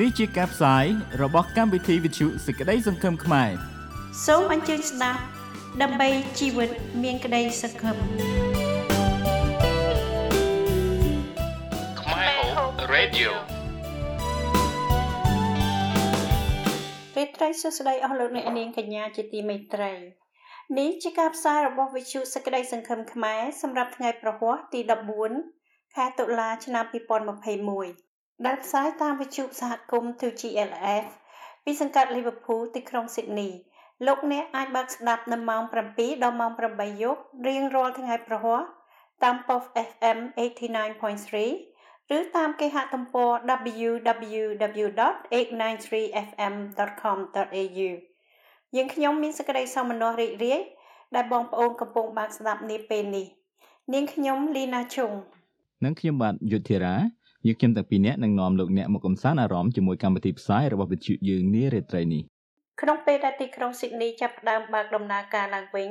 នេះជាការផ្សាយរបស់កម្មវិធីវិទ្យុសេចក្តីសង្ឃឹមខ្មែរសូមអញ្ជើញស្ដាប់ដើម្បីជីវិតមានក្តីសង្ឃឹមខ្មែរ Hope Radio រីត្រីសួស្តីអស់លោកអ្នកនាងកញ្ញាជាទីមេត្រីនេះជាការផ្សាយរបស់វិទ្យុសេចក្តីសង្ឃឹមខ្មែរសម្រាប់ថ្ងៃប្រហ័សទី14ខែតុលាឆ្នាំ2021 ដែលផ្សាយតាមវិទ្យុសហគមន៍ 2GLF ពីសង្កាត់ Liverpool ទីក្រុង Sydney លោកអ្នកអាចបើកស្ដាប់នៅម៉ោង7ដល់ម៉ោង8យប់រៀងរាល់ថ្ងៃប្រហ័សតាមប៉ុស FM 89.3ឬតាមគេហទំព័រ www.893fm.com.au យើងខ្ញុំមានសេចក្តីសោមនស្សរីករាយដែលបងប្អូនកំពុងបានស្ដាប់នាពេលនេះ នាងខ្ញុំលីណាឈុងនិងខ្ញុំបាទយុធិរា យើងខ្ញុំទាំងពីរនាក់នឹងនាំលោកអ្នកមកកំសាន្តអារម្មណ៍ជាមួយកម្មវិធីផ្សាយរបស់វិទ្យុយើងនារាត្រីនេះក្នុងពេលដែលទីក្រុងស៊ីដនីចាប់ផ្ដើមបើកដំណើរការឡើងវិញ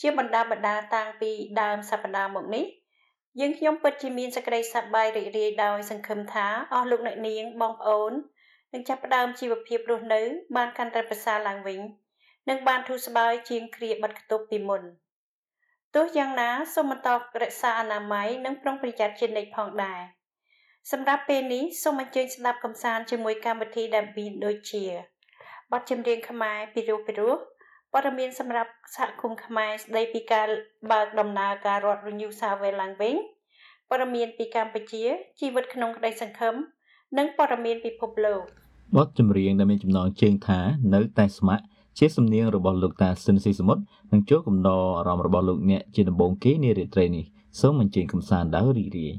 ជាបណ្ដាបណ្ដាតាំងពីដើមសប្ដាហ៍មកនេះយើងខ្ញុំពិតជាមានសេចក្តីសប្បាយរីករាយដោយសង្ឃឹមថាអស់លោកអ្នកនាងបងប្អូននឹងចាប់ផ្ដើមជីវភាពរស់នៅ បានកាន់តែប្រសើរឡើងវិញនិងបានធូរស្បើយជាងគ្រាបាត់ខ្ទប់ពីមុនទោះយ៉ាងណាសូមបន្តរក្សាអនាម័យនិងប្រុងប្រយ័ត្នជានិច្ចផងដែរ។ សម្រាប់ពេលនេះសូមអញ្ជើញស្ដាប់កំសាន្តជាមួយកម្មវិធីដែលមានដូចជាបទចម្រៀងខ្មែរពីរោះពីរោះព័ត៌មានសម្រាប់សហគមន៍ខ្មែរស្ដីពីការបើកដំណើរការរដ្ឋ Renew Survey ឡើងវិញព័ត៌មានពីកម្ពុជាជីវិតក្នុងក្តីសង្ឃឹមនិងព័ត៌មានពិភពលោកបទចម្រៀងដែលមានចំណងជើងថានៅតែស្ម័គ្រជាសំនៀងរបស់លោកតាស៊ិនស៊ីសមុទ្រនិងចូលកំដរអារម្មណ៍របស់លោកអ្នកជាដំបូងគេនារាត្រីនេះសូមអញ្ជើញកំសាន្តដោយរីករាយ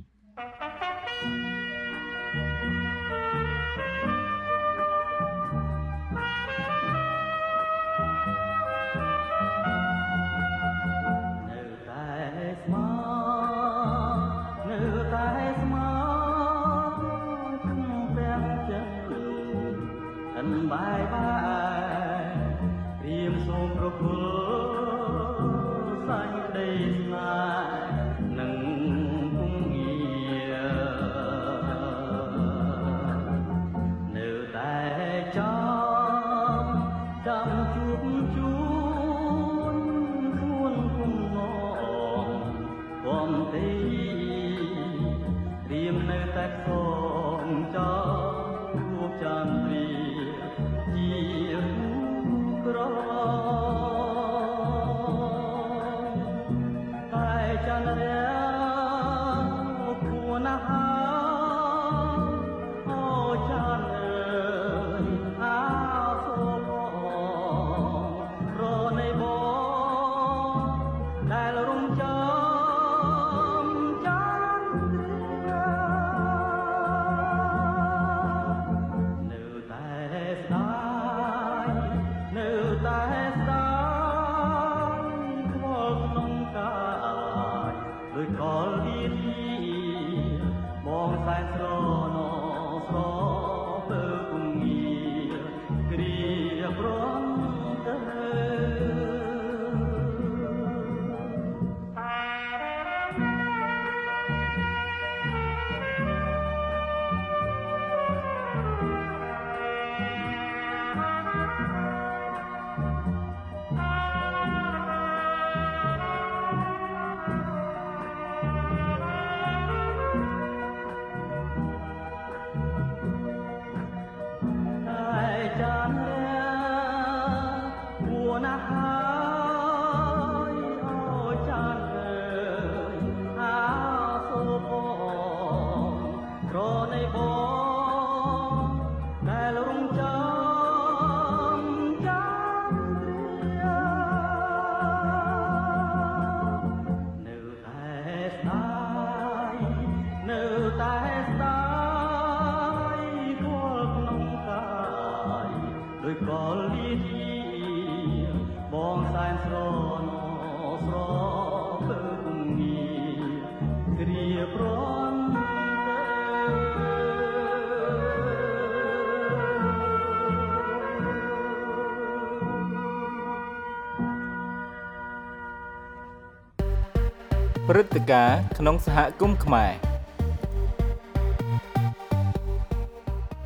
ព្រឹត្តិការណ៍ក្នុងសហគមន៍ខ្មែរញ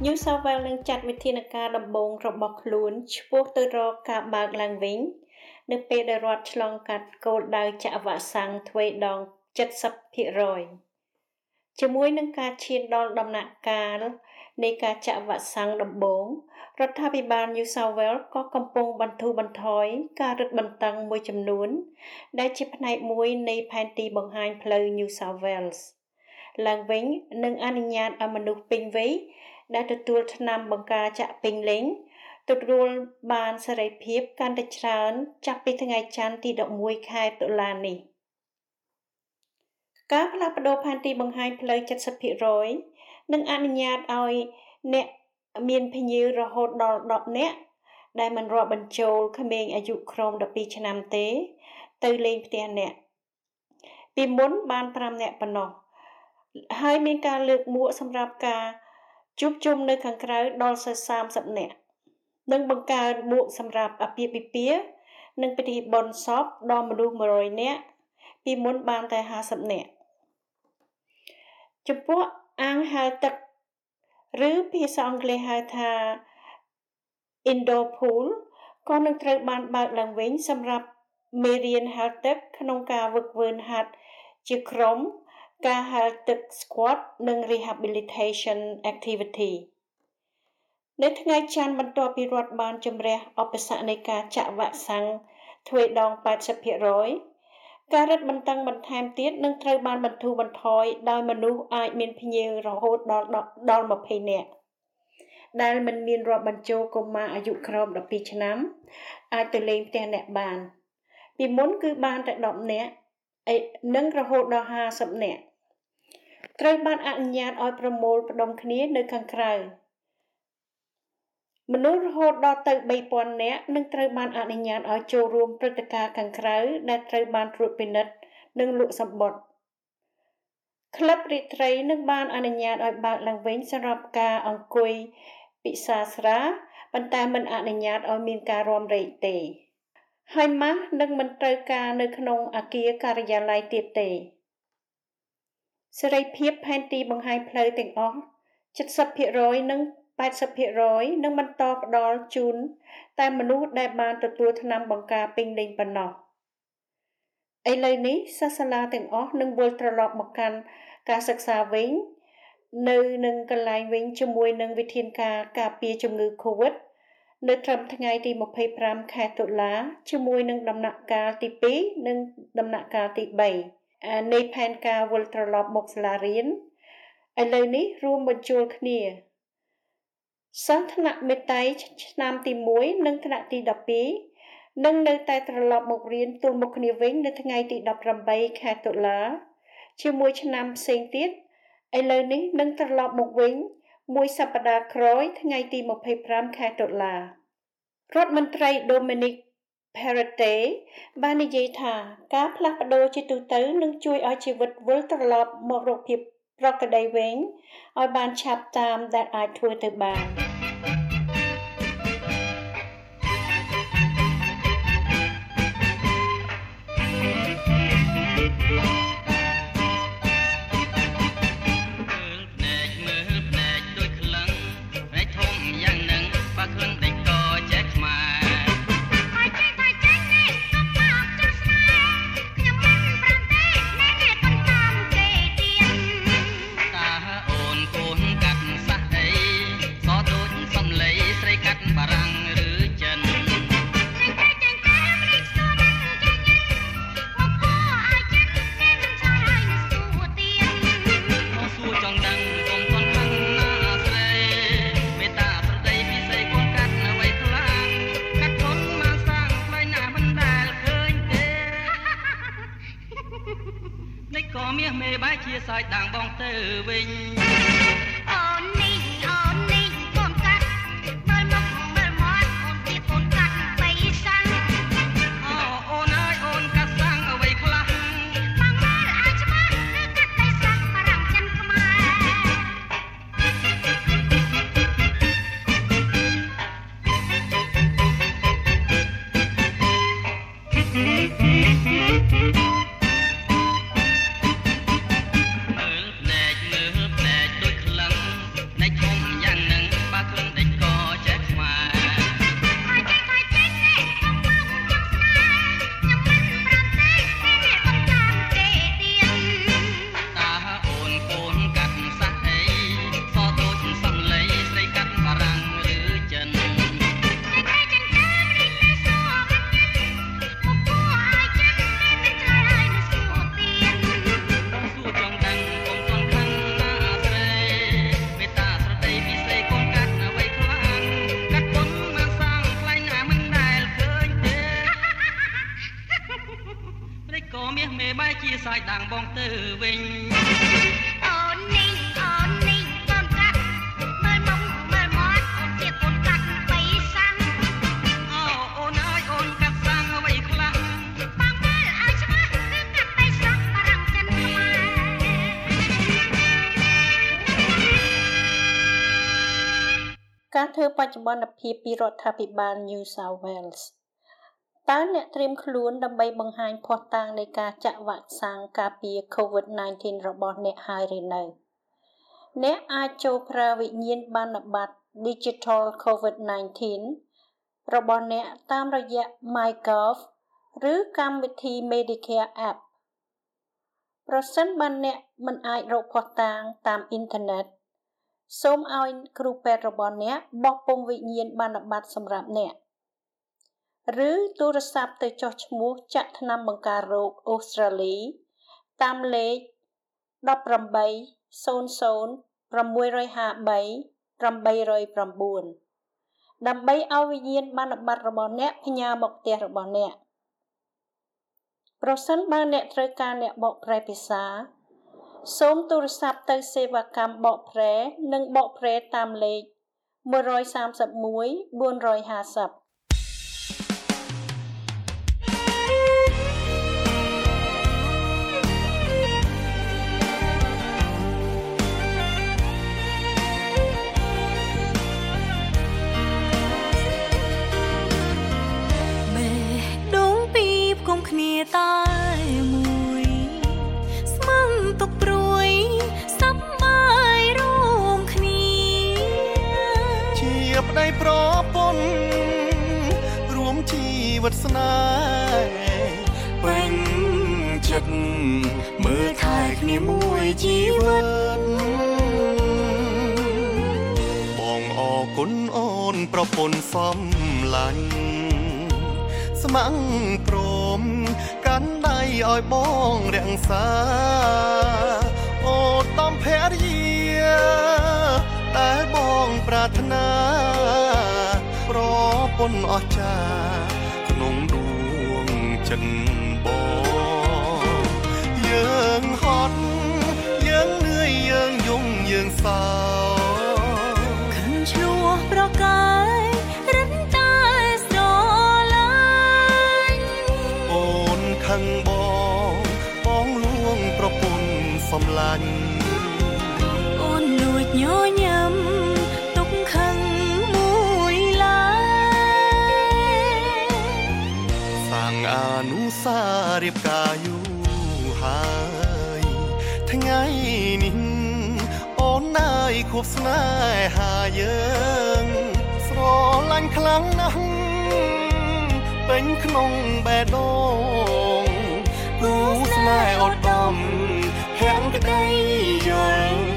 New South Wales នឹងចាត់វិធានការដំបូងរបស់ខ្លួនឆ្ពោះទៅរកការបើកឡើងវិញ នៅពេលដែលរដ្ឋឆ្លងកាត់គោលដៅចាក់វ៉ាក់សាំងទ្វេដង70%ជាមួយនឹងការឈានដល់ដំណាក់កាលនៃការចាក់វ៉ាក់សាំងដំបូង រដ្ឋាភិបាល New South Wales ក៏កំពុងបន្ធូរបន្ថយការរឹតបន្តឹងមួយចំនួន ដែលជាផ្នែកមួយនៃផែនទីបង្ហាញផ្លូវ New South Wales ឡើងវិញនឹងអនុញ្ញាតឲ្យមនុស្សពេញវ័យដែលទទួលថ្នាំបង្ការចាក់ពេញលេញទទួលបានសេរីភាពកាន់តែច្រើន ចាប់ពីថ្ងៃច័ន្ទទី11ខែតុលានេះការផ្លាស់ប្តូរផែនទីបង្ហាញផ្លូវ70%នឹងអនុញ្ញាតឲ្យអ្នក មានភញៀវរហូតដល់10នាក់ដែលមិនរាប់បញ្ចូលក្មេងអាយុក្រោម12ឆ្នាំទេ ទៅលេងផ្ទះអ្នកពីមុនបាន5នាក់ប៉ុណ្ណោះហើយមានការលើកមួកសម្រាប់ការជួបជុំនៅខាងក្រៅដល់30នាក់និងបង្កើតមួកសម្រាប់អាពាហ៍ពិពាហ៍និងពិធីបុណ្យសពដល់មនុស្ស100នាក់ពីមុនបានតែ50នាក់ចំពោះអាងហែលទឹក ឬភាសាអង់គ្លេសហៅថា indoor pool ក៏នឹងត្រូវបានបើកឡើងវិញសម្រាប់មេរៀនហែលទឹកក្នុងការវឹកវើហាត់ជាក្រុម ការហែលទឹក squat និង rehabilitation activity នៅថ្ងៃច័ន្ទបន្ទាប់ពីរដ្ឋបានជំរះឧបសគ្គនៃការចាក់វ៉ាក់សាំងទ្វេដង80% ការរឹតបន្តឹងបន្ថែមទៀតនឹងត្រូវបានបន្ធូរបន្ថយដោយមនុស្សអាចមានភ្ញៀវរហូតដល់ដល់20នាក់ដែលមិនមានរាប់បញ្ចូលកុមារអាយុក្រោម12ឆ្នាំ អាចទៅលេងផ្ទះអ្នកបាន ពីមុនគឺបានតែ10នាក់និងរហូតដល់50នាក់ត្រូវបានអនុញ្ញាតឲ្យប្រមូលផ្ដុំគ្នានៅខាងក្រៅ មនុស្សរហូតដល់ទៅ3000នាក់នឹងត្រូវបានអនុញ្ញាតឲ្យចូលរួមព្រឹត្តិការណ៍ខាងក្រៅដែលត្រូវបានត្រួតពិនិត្យនិងលក់សម្បត្តិក្លឹបរីត្រីនឹងបានអនុញ្ញាតឲ្យបើកឡើងវិញសម្រាប់ការអង្គុយពិសាស្រាប៉ុន្តែមិនអនុញ្ញាតឲ្យមានការរាំរែកទេ ហើយម៉ាស់នឹងមិនត្រូវការនៅក្នុងអគារការិយាល័យទៀតទេសេរីភាពផែនទីបង្ហាញផ្លូវទាំងអស់70%និង 80%នឹងបន្តផ្ដល់ជូនតែមនុស្សដែលបានទទួលថ្នាំបង្ការពេញលេញប៉ុណ្ណោះឥឡូវនេះសាសាឡាទាំងអស់នឹងវិលត្រឡប់មកកាន់ការសិក្សាវិញនៅនឹងកន្លែងវិញជាមួយនឹងវិធានការការពារជំងឺ Covid នៅត្រឹមថ្ងៃទី25ខែតុលាជាមួយនឹងដំណាក់កាលទី2និងដំណាក់កាលទី3នៃផែនការវិលត្រឡប់មកសាលារៀនឥឡូវនេះរួមបញ្ចូលគ្នា សិស្សថ្នាក់មេតៃឆ្នាំទី1និងថ្នាក់ទី12នឹងនៅតែត្រឡប់មករៀនទល់មុខគ្នាវិញនៅថ្ងៃទី18ខែតុលា ជាមួយឆ្នាំផ្សេងទៀតឥឡូវនេះនឹងត្រឡប់មកវិញមួយសប្តាហ៍ក្រោយថ្ងៃទី25ខែតុលារដ្ឋមន្ត្រី Dominic Perrottet បាននិយាយថាការផ្លាស់ប្ដូរជាទូទៅនឹងជួយឲ្យជីវិតវិលត្រឡប់មករកភាពប្រក្រតីវិញឲ្យបានឆាប់តាមដែលអាចធ្វើទៅបាន។ ទៅវិញអូននេះ ច្ចុប្បន្នភាពពីរដ្ឋាភិបាល New South Wales តើអ្នកត្រៀមខ្លួនដើម្បីបង្ហាញភស្តុតាងនៃការចាក់វ៉ាក់សាំងការពារ COVID-19 របស់អ្នកហើយឬនៅ អ្នកអាចចូលប្រើវិញ្ញាណប័ណ្ណបត្រ Digital COVID-19 របស់អ្នកតាមរយៈ MyGov ឬកម្មវិធី Medicare App ប្រសិនបើអ្នកមិនអាចរកភស្តុតាងតាមអ៊ីនធឺណិត សូមឲ្យគ្រូពេទ្យរបស់អ្នកបោះពុម្ពវិញ្ញាណប័ណ្ណបត្រសម្រាប់អ្នកឬទូរស័ព្ទទៅចុះឈ្មោះចាក់ថ្នាំបង្ការរោគអូស្ត្រាលី តាមលេខ18 00 653 809ដើម្បីឲ្យវិញ្ញាណប័ណ្ណបត្ររបស់អ្នកផ្ញើមកផ្ទះរបស់អ្នក ប្រសិនបើអ្នកត្រូវការអ្នកបកប្រែភាសា សូមទូរស័ព្ទទៅសេវាកម្មបកប្រែ និងបកប្រែតាមលេខ131 450 វិតស្នេហ៍ពេញចិត្តមើលថែគ្នាមួយជីវិតបងអរគុណអូនប្រពន្ធសំឡាញ់ស្ម័គ្រព្រមកាន់ដៃឲ្យបងរក្សាអូតំភរិយាតែបងប្រាថ្នាប្រពន្ធអស្ចារ្យចិ ត្តបងយើងហត់យើងនឿយយើងយំយើងសោខឹងឆ្លោះប្រកាយរិនតែស្រឡាញ់អូនខឹងបងបងលួងប្រពន្ធសំឡាញ់អូនលួចញញឹ សារៀបការយូរហើយថ្ងៃនេះអូនណាយខួបស្នេហាយើងស្រឡាញ់ខ្លាំងណាស់ពេញក្នុងបេះដូងគូស្នេហ៍អត់ដំហាំងក្តីយល់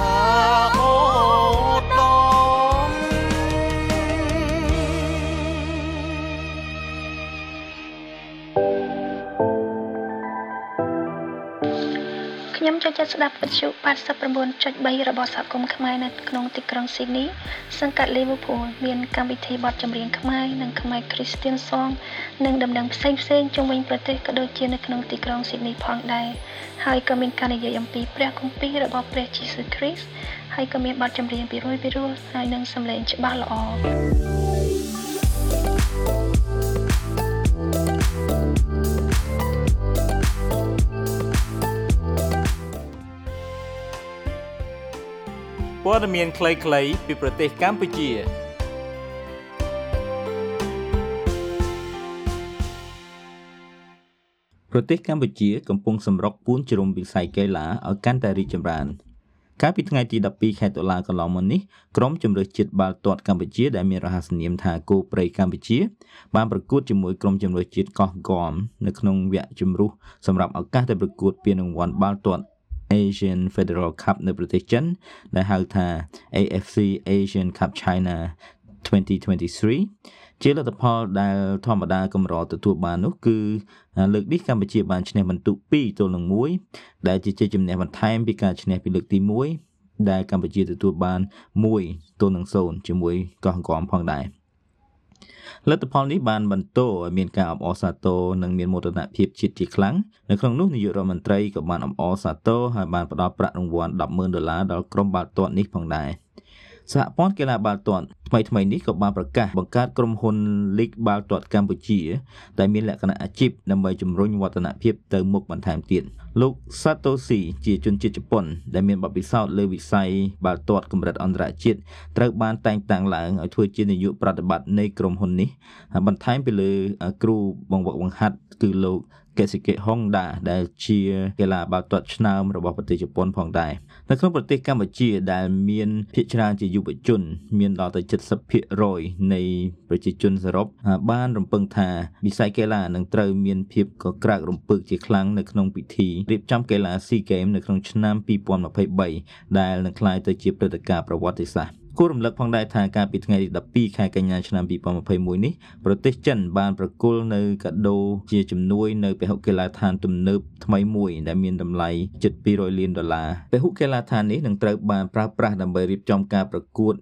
ស្ចូលចិត្តស្ដាប់វិទ្យុ89.3របស់សហគមន៍ខ្មែរនៅក្នុងទីក្រុងស៊ីដនីសង្កាត់ Liverpool មានកម្មវិធីបទចម្រៀងខ្មែរនិងខ្មែរ Christian Song និងដំណឹងផ្សេងផ្សេងជុំវិញប្រទេសក៏ដូចជានៅក្នុងទីក្រុងស៊ីដនីផងដែរហើយក៏មានការនិយាយអំពីព្រះគម្ពីររបស់ព្រះយេស៊ូវគ្រីស្ទហើយក៏មានបទចម្រៀងពីរយពីរោះហើយនឹងសំឡេងច្បាស់ល្អ ព័ត៌មានខ្លីៗពីប្រទេសកម្ពុជាប្រទេសកម្ពុជាកំពុងសម្រុកពួនជ្រុំវិស័យកីឡាឲ្យកាន់តែរីកចម្រើន កាលពីថ្ងៃទី12ខែតុលាកន្លងមកនេះក្រុមជម្រើសជាតិបាល់ទាត់កម្ពុជាដែលមានរហស្សនាមថាគោព្រៃកម្ពុជា បានប្រកួតជាមួយក្រុមជម្រើសជាតិកោះកមនៅក្នុងវគ្គជម្រុះសម្រាប់ឱកាសទៅប្រកួតពានរង្វាន់បាល់ទាត់ Asian Federal Cup នៅប្រទេសចិនដែលហៅថា AFC Asian Cup China 2023ជាលទ្ធផលដែលធម្មតាកម្រទទួលបាននោះគឺលើកនេះកម្ពុជាបានឈ្នះបន្ទុក2ទល់នឹង1ដែលជាជ័យជំនះបន្ថែមពីការឈ្នះពីលើកទី1ដែលកម្ពុជាទទួលបាន1ទល់នឹង0ជាមួយកោះកុងផងដែរ លទ្ធផលនេះបានបន្តឲ្យមានការអបអរសាទរនិងមានមោទនភាពជាតិជាខ្លាំងនៅក្នុងនោះនាយករដ្ឋមន្ត្រីក៏បានអបអរសាទរហើយបានផ្ដល់ប្រាក់រង្វាន់100000ដុល្លារដល់ក្រុមបាល់ទាត់នេះផងដែរ សហព័ន្ធកីឡាបាល់ទាត់ថ្មីថ្មីនេះក៏បានប្រកាសបង្កើតក្រុមហ៊ុនលីកបាល់ទាត់កម្ពុជាដែលមានលក្ខណៈអាជីពដើម្បីជំរុញវឌ្ឍនភាពទៅមុខបន្ថែមទៀតលោក Satoshi ជាជនជាតិជប៉ុនដែលមានបទពិសោធន៍លើវិស័យបាល់ទាត់កម្រិតអន្តរជាតិត្រូវបានតែងតាំងឡើងឲ្យធ្វើជានាយកប្រតិបត្តិនៃក្រុមហ៊ុននេះបន្ថែមពីលើគ្រូបង្វឹកបង្ហាត់គឺលោកកេសិកេហុងដាដែលជាកីឡាបាល់ទាត់ឆ្នើមរបស់ប្រទេសជប៉ុនផងដែរ នៅក្នុងប្រទេសកម្ពុជាដែលមានភាគច្រើនជាយុវជន មានដល់ទៅ70%នៃប្រជាជនសរុបបានរំពឹងថាវិស័យកីឡានឹងត្រូវមានភាពកក្រើករំពឹកជាខ្លាំងនៅក្នុងពិធីរៀបចំកីឡា SEA Games នៅក្នុងឆ្នាំ2023ដែលនឹងក្លាយទៅជាព្រឹត្តិការណ៍ប្រវត្តិសាស្ត្រ គួររំលឹកផងដែរថាកាលពីថ្ងៃទី12ខែកញ្ញាឆ្នាំ2021នេះប្រទេសចិនបានប្រគល់នៅកាដូជាជំនួយនៅពហុកីឡដ្ឋានទំនើបថ្មីមួយដែលមានតម្លៃជិត200លានដុល្លារពហុកីឡដ្ឋាននេះនឹងត្រូវបានប្រើប្រាស់ដើម្បីរៀបចំការប្រកួត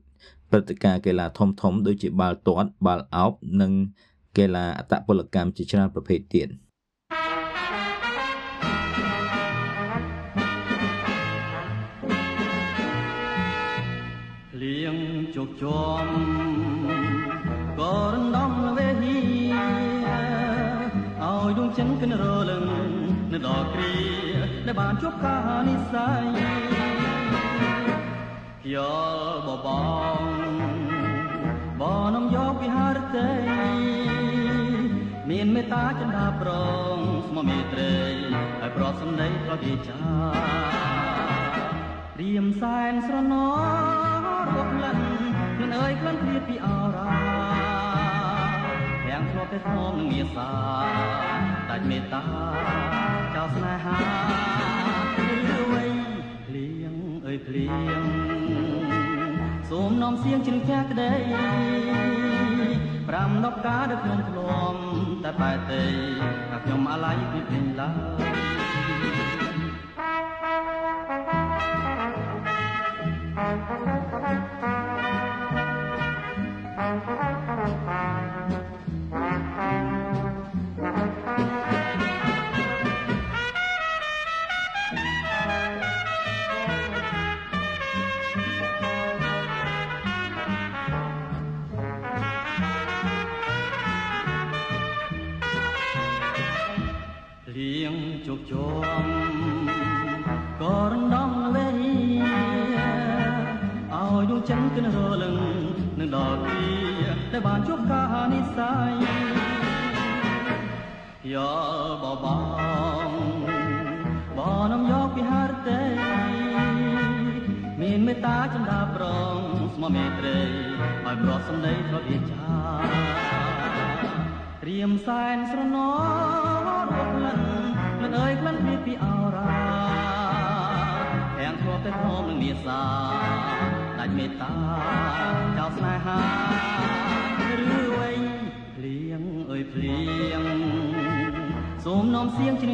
ព្រឹត្តិការណ៍កីឡាធំៗដូចជាបាល់ទាត់បាល់ឱបនិងកីឡាអត្តពលកម្មជាច្រើនប្រភេទទៀត។ ជោគជាំក៏រំដំវេហីឲ្យដួងចិនគិនរលឹងនៅដល់គ្រាដែលបានជួបការនិស័យយោបបងបនំយកវិហារទេមានមេត្តាចិន្តាប្រងស្មមេត្រីហើយប្រត់សំដីប្រតិចារៀមសែនស្រណោរកលិ នមិនអើយក្លិនព្រាពីអរ៉ាទាំងធ្លាប់តែធំនឹងងាសាដាច់មេត្តាចោលស្នេហាឬវ័យភ្លៀងអើយភ្លៀងសូមនាំសៀងជ្រឹងផ្ទះក្តីប្រាំដប់ការដែលខ្ញុំធ្លាប់តែបែតទេថាខ្ញុំអាឡ័យពីពេញឡើយ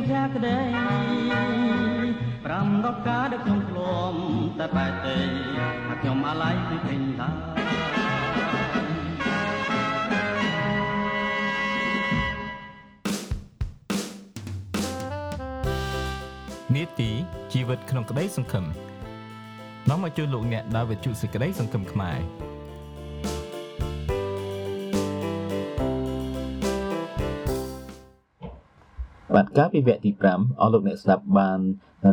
ផ្ទះក្តី5 10ការដឹកខ្ញុំធ្លាប់តែបែកទេថាខ្ញុំអាឡ័យគឺពេញតានេតិជីវិតក្នុងក្តីសង្ឃឹមនាំមកជួយលោកអ្នកដើរវិទ្យុសេចក្តីសង្ឃឹមខ្មែរ បាទកាលពីវគ្គទី5អស់លោកអ្នកស្ដាប់បាន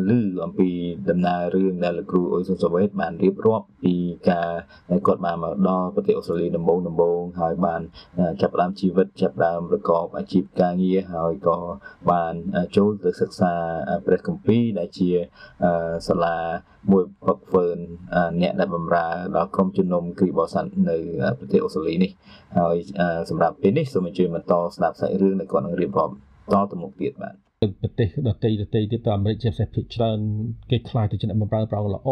ឮអំពីដំណើររឿងដែលលោកគ្រូអ៊ុយសុនសាវេតបានរៀបរាប់ពីការគាត់បានមកដល់ប្រទេសអូស្ត្រាលីដំបូងដំបូងហើយបានចាប់ផ្ដើមជីវិតចាប់ផ្ដើមប្រកបអាជីពការងារហើយក៏បានចូលទៅសិក្សាព្រះគម្ពីរដែលជាសាលាមួយផឹកហ្វឺនអ្នកដែលបម្រើដល់ក្រុមជំនុំគ្រីបោសាន់នៅប្រទេសអូស្ត្រាលីនេះហើយសម្រាប់ពេលនេះសូមអញ្ជើញបន្តស្ដាប់សាច់រឿងដែលគាត់នឹងរៀបរាប់ តទៅមុខទៀតបាទប្រទេសដទៃដទៃទៀតទៅអាមេរិកជាពិសេសភាគច្រើនគេខ្លាចទៅជាអ្នកបម្រើប្រងល្អ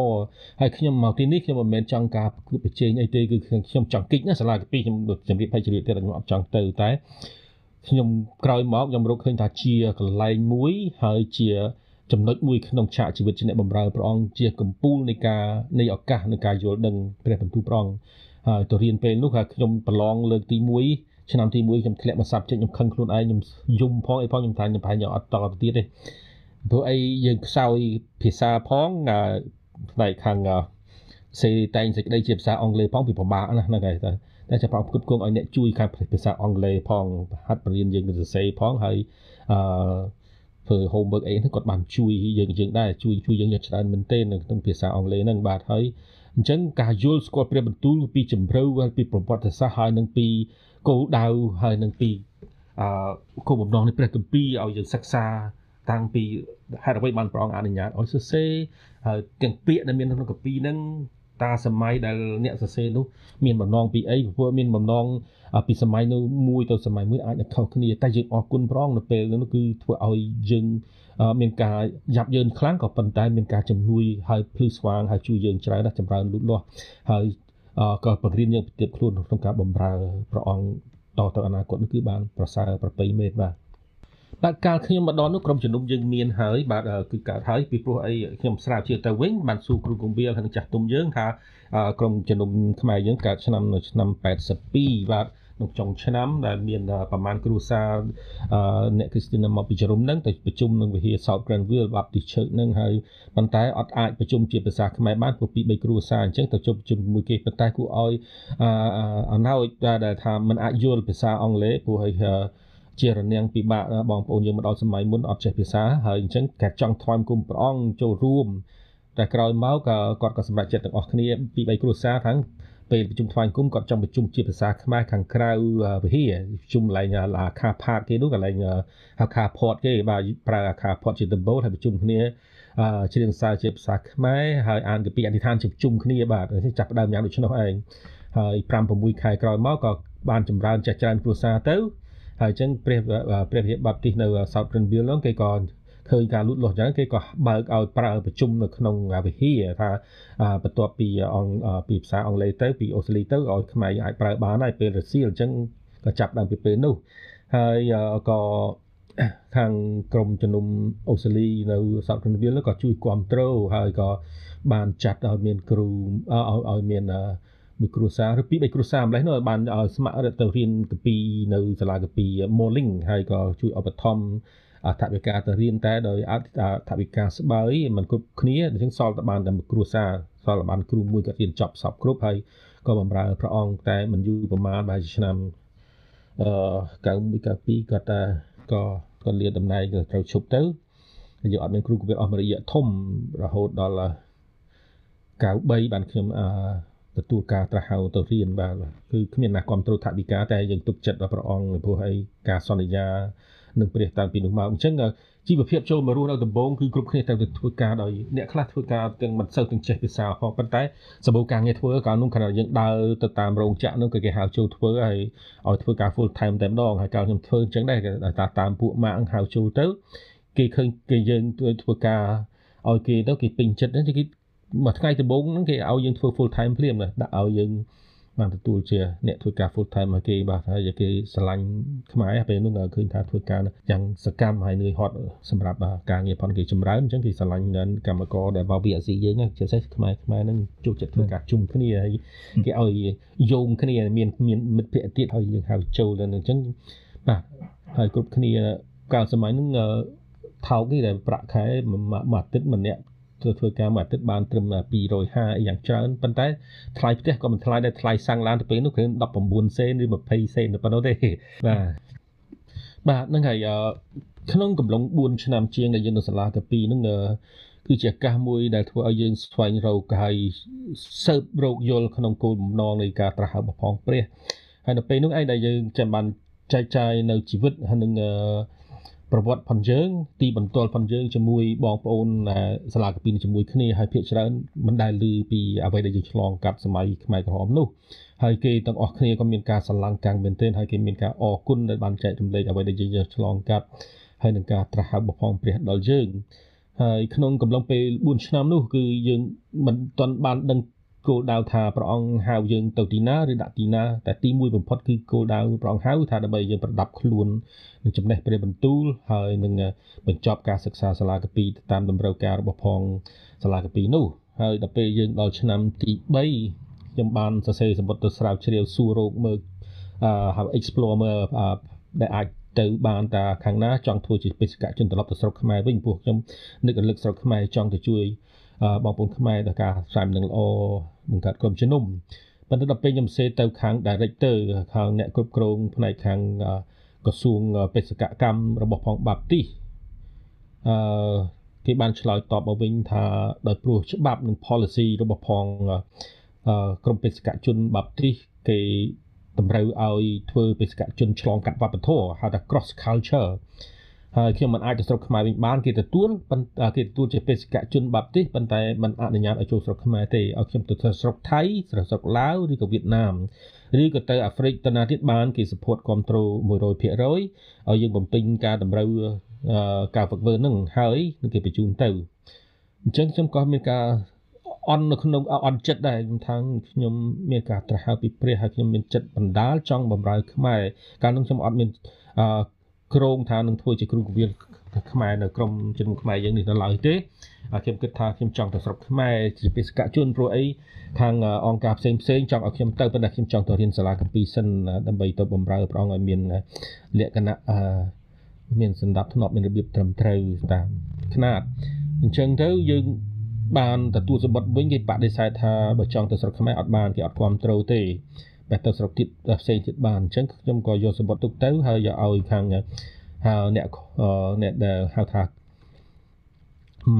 ហើយខ្ញុំមកទីនេះខ្ញុំមិនមែនចង់ការប្រកួតប្រជែងអីទេគឺខ្ញុំចង់គិតណាសាលាកាពីខ្ញុំដូចជម្រាបឲ្យជម្រាបទៀតខ្ញុំអត់ចង់ទៅតែខ្ញុំក្រោយមកខ្ញុំរកឃើញថាជាកន្លែងមួយហើយជាចំណុចមួយក្នុងឆាកជីវិតជាអ្នកបម្រើព្រះអង្គជាកម្ពូលនៃការនៃឱកាសនៃការយល់ដឹងព្រះបន្ទូលព្រះអង្គហើយទៅរៀនពេលនោះខ្ញុំប្រឡងលើកទី1 ឆ្នាំទី1ខ្ញុំធ្លាក់មកសាប់ចិត្តខ្ញុំខឹងខ្លួនឯងខ្ញុំយំផងអីផងខ្ញុំថាខ្ញុំប្រហែលខ្ញុំអត់តទៅទៀតទេព្រោះអីយើងខ្សោយភាសាផងផ្នែកខាងសេតែងសេចក្តីជាភាសាអង់គ្លេសផងពីពិបាកណាស់ហ្នឹងហើយតែតែចាប់ផ្ដើមផ្គត់ផ្គង់ឲ្យអ្នកជួយខាងភាសាអង់គ្លេសផងហាត់បរៀនយើងទៅសរសេរផងហើយអឺធ្វើ homework អីហ្នឹងគាត់បានជួយយើងយើងដែរជួយជួយយើងយ៉ាងច្រើនមែនទែននៅក្នុងភាសាអង់គ្លេសហ្នឹងបាទហើយអញ្ចឹងការយល់ស្គាល់ព្រះបន្ទូលពីជំរឿពីប្រវត្តិសាស្ត្រហើយនឹងពី គោលដៅហើយនឹងពីអឺគោលបំណងនៃព្រះគម្ពីរឲ្យយើងសិក្សាតាំងពីហេតុអ្វីបានព្រះអង្គអនុញ្ញាតឲ្យសរសេរហើយទាំងពាក្យដែលមានក្នុងគម្ពីរហ្នឹងតាសម័យដែលអ្នកសរសេរនោះមានបំណងពីអីព្រោះមានបំណងពីសម័យនោះមួយទៅសម័យមួយអាចខុសគ្នាតែយើងអរគុណព្រះអង្គនៅពេលនោះគឺធ្វើឲ្យយើងមានការយ៉ាប់យ៉ឺនខ្លាំងក៏ប៉ុន្តែមានការជំនួយហើយភ្លឺស្វាងហើយជួយយើងច្រើនណាស់ចម្រើនលូតលាស់ហើយ ក៏បង្រៀនយើងទៀតខ្លួនក្នុងការបម្រើព្រះអង្គតទៅអនាគតនេះគឺបានប្រសើរប្រពៃមេតបាទបាទកាលខ្ញុំមកដល់នោះក្រុមជំនុំយើងមានហើយបាទគឺកើតហើយពីព្រោះអីខ្ញុំស្រាវជ្រាវទៅវិញបានសួរគ្រូកុំវាលហើយចាស់ទុំយើងថាក្រុមជំនុំខ្មែរយើងកើតឆ្នាំនៅឆ្នាំ82បាទក្នុងចុងឆ្នាំដែលមានប្រមាណគ្រួសារអ្នកគ្រីស្ទានមកពីជ្រុំហ្នឹងទៅប្រជុំនឹងវិហារ South Granville Baptist Church ហ្នឹងហើយប៉ុន្តែអត់អាចប្រជុំជាភាសាខ្មែរបានព្រោះពី3គ្រួសារអញ្ចឹងទៅជុំប្រជុំមួយគេប៉ុន្តែគួរឲ្យអណោចដែលថាมันអាចយល់ភាសាអង់គ្លេសព្រោះឲ្យជារនាំងពិបាកបងប្អូនយើងមកដល់សម័យមុនអត់ចេះភាសាហើយអញ្ចឹងគេចង់ថ្វាយគុំព្រះអង្គចូលរួមតែក្រោយមកក៏គាត់ក៏សម្រេចចិត្តទាំងអស់គ្នាពី3គ្រួសារទាំង ពេលប្រជុំថ្វាយគុំគាត់ចង់ប្រជុំជាភាសាខ្មែរខាងក្រៅវិហារប្រជុំកន្លែងអាខាផាតគេនោះកន្លែងហៅខាផតគេបាទប្រើអាខាផតជាដំបូលហើយប្រជុំគ្នាជ្រៀងសារជាភាសាខ្មែរហើយអានកាពីអធិដ្ឋានជុំគ្នាបាទចាប់ផ្ដើមយ៉ាងដូច្នោះឯងហើយ5 6ខែក្រោយមកក៏បានចម្រើនចាស់ច្រើនគ្រួសារទៅហើយអញ្ចឹងព្រះព្រះវិហារបាប់ទីសនៅ South Granville នោះគេក៏ ឃើញការលូតលាស់ចឹងគេក៏បើកឲ្យប្រើប្រជុំនៅក្នុងវិហារថាបន្ទាប់ពីអង្គពីភាសាអង់គ្លេសទៅពីអូស្ត្រាលីទៅឲ្យខ្មែរអាចប្រើបានហើយពេលរសៀលអញ្ចឹងក៏ចាប់ដើមពីពេលនោះហើយក៏ខាងក្រមជំនុំអូស្ត្រាលីនៅ South Granville ក៏ជួយគ្រប់គ្រងហើយក៏បានចាត់ឲ្យមានគ្រូឲ្យឲ្យមានមួយគ្រួសារឬពីរបីគ្រួសារម្លេះនោះបានឲ្យស្ម័គ្រទៅរៀនកពីនៅសាលាកពី Morling ហើយក៏ជួយឧបត្ថម្ភ ថវិកាទៅរៀនតែដោយអត់ថវិកាស្បើយมันគ្រប់គ្នាអញ្ចឹងសល់តែបានតែមួយគ្រួសារសល់តែបានគ្រូមួយគាត់រៀនចប់សពគ្រប់ហើយក៏បម្រើព្រះអង្គតែមិនយូរប្រហែលបែរជាឆ្នាំអឺ91 92គាត់តែក៏គាត់លាតំណែងត្រូវឈប់ទៅយើងអត់មានគ្រូគវិអស់មួយរយៈធំរហូតដល់93បានខ្ញុំអឺទទួលការត្រាស់ហៅទៅរៀនបាទគឺគ្មានណាគ្រប់គ្រងថាវិការតែយើងទុកចិត្តដល់ព្រះអង្គព្រោះអីការសន្យា នឹងព្រះតាំងពីនោះមកអញ្ចឹងជីវភាពចូលមករស់នៅដំបងគឺគ្រប់គ្នាត្រូវទៅធ្វើការដោយអ្នកខ្លះធ្វើការទាំងមិនសូវទាំងចេះភាសាផងប៉ុន្តែសម្បូរការងារធ្វើកាលនោះខណៈយើងដើរទៅតាមរោងចក្រនោះក៏គេហៅចូលធ្វើហើយឲ្យធ្វើការ full time តែម្ដងហើយកាលខ្ញុំធ្វើអញ្ចឹងដែរតាមពួកម៉ាក់ហៅចូលទៅគេឃើញគេយើងធ្វើការឲ្យគេទៅគេពេញចិត្តហ្នឹងគេមួយថ្ងៃដំបូងហ្នឹងគេឲ្យយើងធ្វើ full time ភ្លាមណាដាក់ឲ្យយើង បានទទួលជាអ្នកធ្វើការ full time ឲ្យគេបាទហើយគេស្រឡាញ់ខ្មែរពេលនោះឃើញថាធ្វើការយ៉ាងសកម្មហើយនឿយហត់សម្រាប់ការងារផនគេចម្រើនអញ្ចឹងគេស្រឡាញ់កម្មករដែលមកពីអាស៊ីយើងជាពិសេសខ្មែរខ្មែរនឹងចូលចិត្តធ្វើការជុំគ្នាហើយគេឲ្យយោងគ្នាមានមានមិត្តភ័ក្តិទៀតហើយយើងហៅចូលទៅអញ្ចឹងបាទហើយគ្រប់គ្នាកាលសម័យហ្នឹងថោកនេះដែលប្រាក់ខែមួយអាទិត្យម្នាក់ ធ្វើធ្វើការមួយអាទិត្យបានត្រឹម250អីយ៉ាងច្រើនប៉ុន្តែថ្លៃផ្ទះក៏មិនថ្លៃដែរថ្លៃសាំងឡានទៅពេលនោះគ្រាន់19សេនឬ20សេនប៉ុណ្ណោះទេបាទបាទហ្នឹងហើយក្នុងកំឡុង4ឆ្នាំជាងដែលយើងនៅសាលាកាពីហ្នឹងគឺជាឱកាសមួយដែលធ្វើឲ្យយើងស្វែងរកហើយស៊ើបរកយល់ក្នុងគោលបំណងនៃការត្រាស់ហៅបផងព្រះហើយនៅពេលនោះឯងដែលយើងចាំបានចែកចាយនៅជីវិតហើយនឹង ប្រវត្តិផងយើងទីបន្ទាល់ផងយើងជាមួយបងប្អូនសាលាកាពីជាមួយគ្នាហើយភាកច្រើនមិនដែលឮពីអ្វីដែលយើងឆ្លងកាត់សម័យខ្មែរក្រហមនោះហើយគេទាំងអស់គ្នាក៏មានការស្រឡាញ់កាំងមែនទែនហើយគេមានការអរគុណដែលបានចែករំលែកអ្វីដែលយើងឆ្លងកាត់ហើយនឹងការត្រាស់ហៅបផងព្រះដល់យើងហើយក្នុងកំឡុងពេល4ឆ្នាំនោះគឺយើងមិនទាន់បានដឹង គោលដៅថាព្រះអង្គហៅយើងទៅទីណាឬដាក់ទីណាតែទីមួយបំផុតគឺគោលដៅព្រះអង្គហៅថាដើម្បីយើងប្រដាប់ខ្លួននឹងចំណេះព្រះបន្ទូលហើយនឹងបញ្ចប់ការសិក្សាសាលាកាពីតាមតម្រូវការរបស់ផងសាលាកាពីនោះហើយដល់ពេលយើងដល់ឆ្នាំទី3ខ្ញុំបានសរសេរសម្បត្តិទៅស្រាវជ្រាវសួររោគមើលអឺហៅ explore មើលដែលអាចទៅបានតាខាងណាចង់ធ្វើជាបេសកជនត្រឡប់ទៅស្រុកខ្មែរវិញព្រោះខ្ញុំនឹករលឹកស្រុកខ្មែរចង់ទៅជួយ បងប្អូនខ្មែរដល់ការស្រាមនឹងល្អបង្កើតក្រុមជំនុំប៉ុន្តែដល់ពេលខ្ញុំសេទៅខាង director ខាងអ្នកគ្រប់គ្រងផ្នែកខាងក្រសួងបេសកកម្មរបស់ផងបាប់ទីអឺគេបានឆ្លើយតបមកវិញថាដោយព្រោះច្បាប់និង policy របស់ផងក្រមបេសកជនបាប់ទីគេតម្រូវឲ្យធ្វើបេសកជនឆ្លងកាត់វប្បធម៌ហៅថា cross culture ហើយខ្ញុំមិនអាចទៅស្រុកខ្មែរវិញបានគេទទួលប៉ុន្តែគេទទួលជាបេសកជនបាប់ទីប៉ុន្តែមិនអនុញ្ញាតឲ្យចូលស្រុកខ្មែរទេឲ្យខ្ញុំទៅស្រុកថៃស្រុកស្រុកឡាវឬក៏វៀតណាមឬក៏ទៅអាហ្វ្រិកទៅណាទៀតបានគេ support គ្រប់ត្រូល100%ឲ្យយើងបំពេញការតម្រូវការហ្វឹកវើនឹងហើយនឹងគេបញ្ជូនទៅអញ្ចឹងខ្ញុំក៏មានការអន់នៅក្នុងអន់ចិត្តដែរខ្ញុំថាខ្ញុំមានការត្រាស់ហៅពីព្រះហើយខ្ញុំមានចិត្តបណ្ដាលចង់បំរើខ្មែរកាលនោះខ្ញុំអត់មានអឺ ក្រងថានឹងធ្វើជាគ្រូគវិលខ្មែរនៅក្រមជំនុំខ្មែរយើងនេះដល់ឡើយទេខ្ញុំគិតថាខ្ញុំចង់ទៅស្រុកខ្មែរជាបេសកជនព្រោះអីខាងអង្គការផ្សេងផ្សេងចង់ឲ្យខ្ញុំទៅប៉ុន្តែខ្ញុំចង់ទៅរៀនសាលាកម្ពីសិនដើម្បីទៅបម្រើព្រះអង្គឲ្យមានលក្ខណៈមានសម្ដាប់ធ្នាប់មានរបៀបត្រឹមត្រូវតាមຂະណាតអញ្ចឹងទៅយើងបានទទួលសម្បត្តិវិញគេបដិសេធថាបើចង់ទៅស្រុកខ្មែរអត់បានគេអត់គ្រប់ត្រូលទេ បែរទៅស្រុកទៀតផ្សេងទៀតបានអញ្ចឹងខ្ញុំក៏យកសម្បត្តិទុកទៅហើយយកឲ្យខាងហៅអ្នកអ្នកដែលហៅថា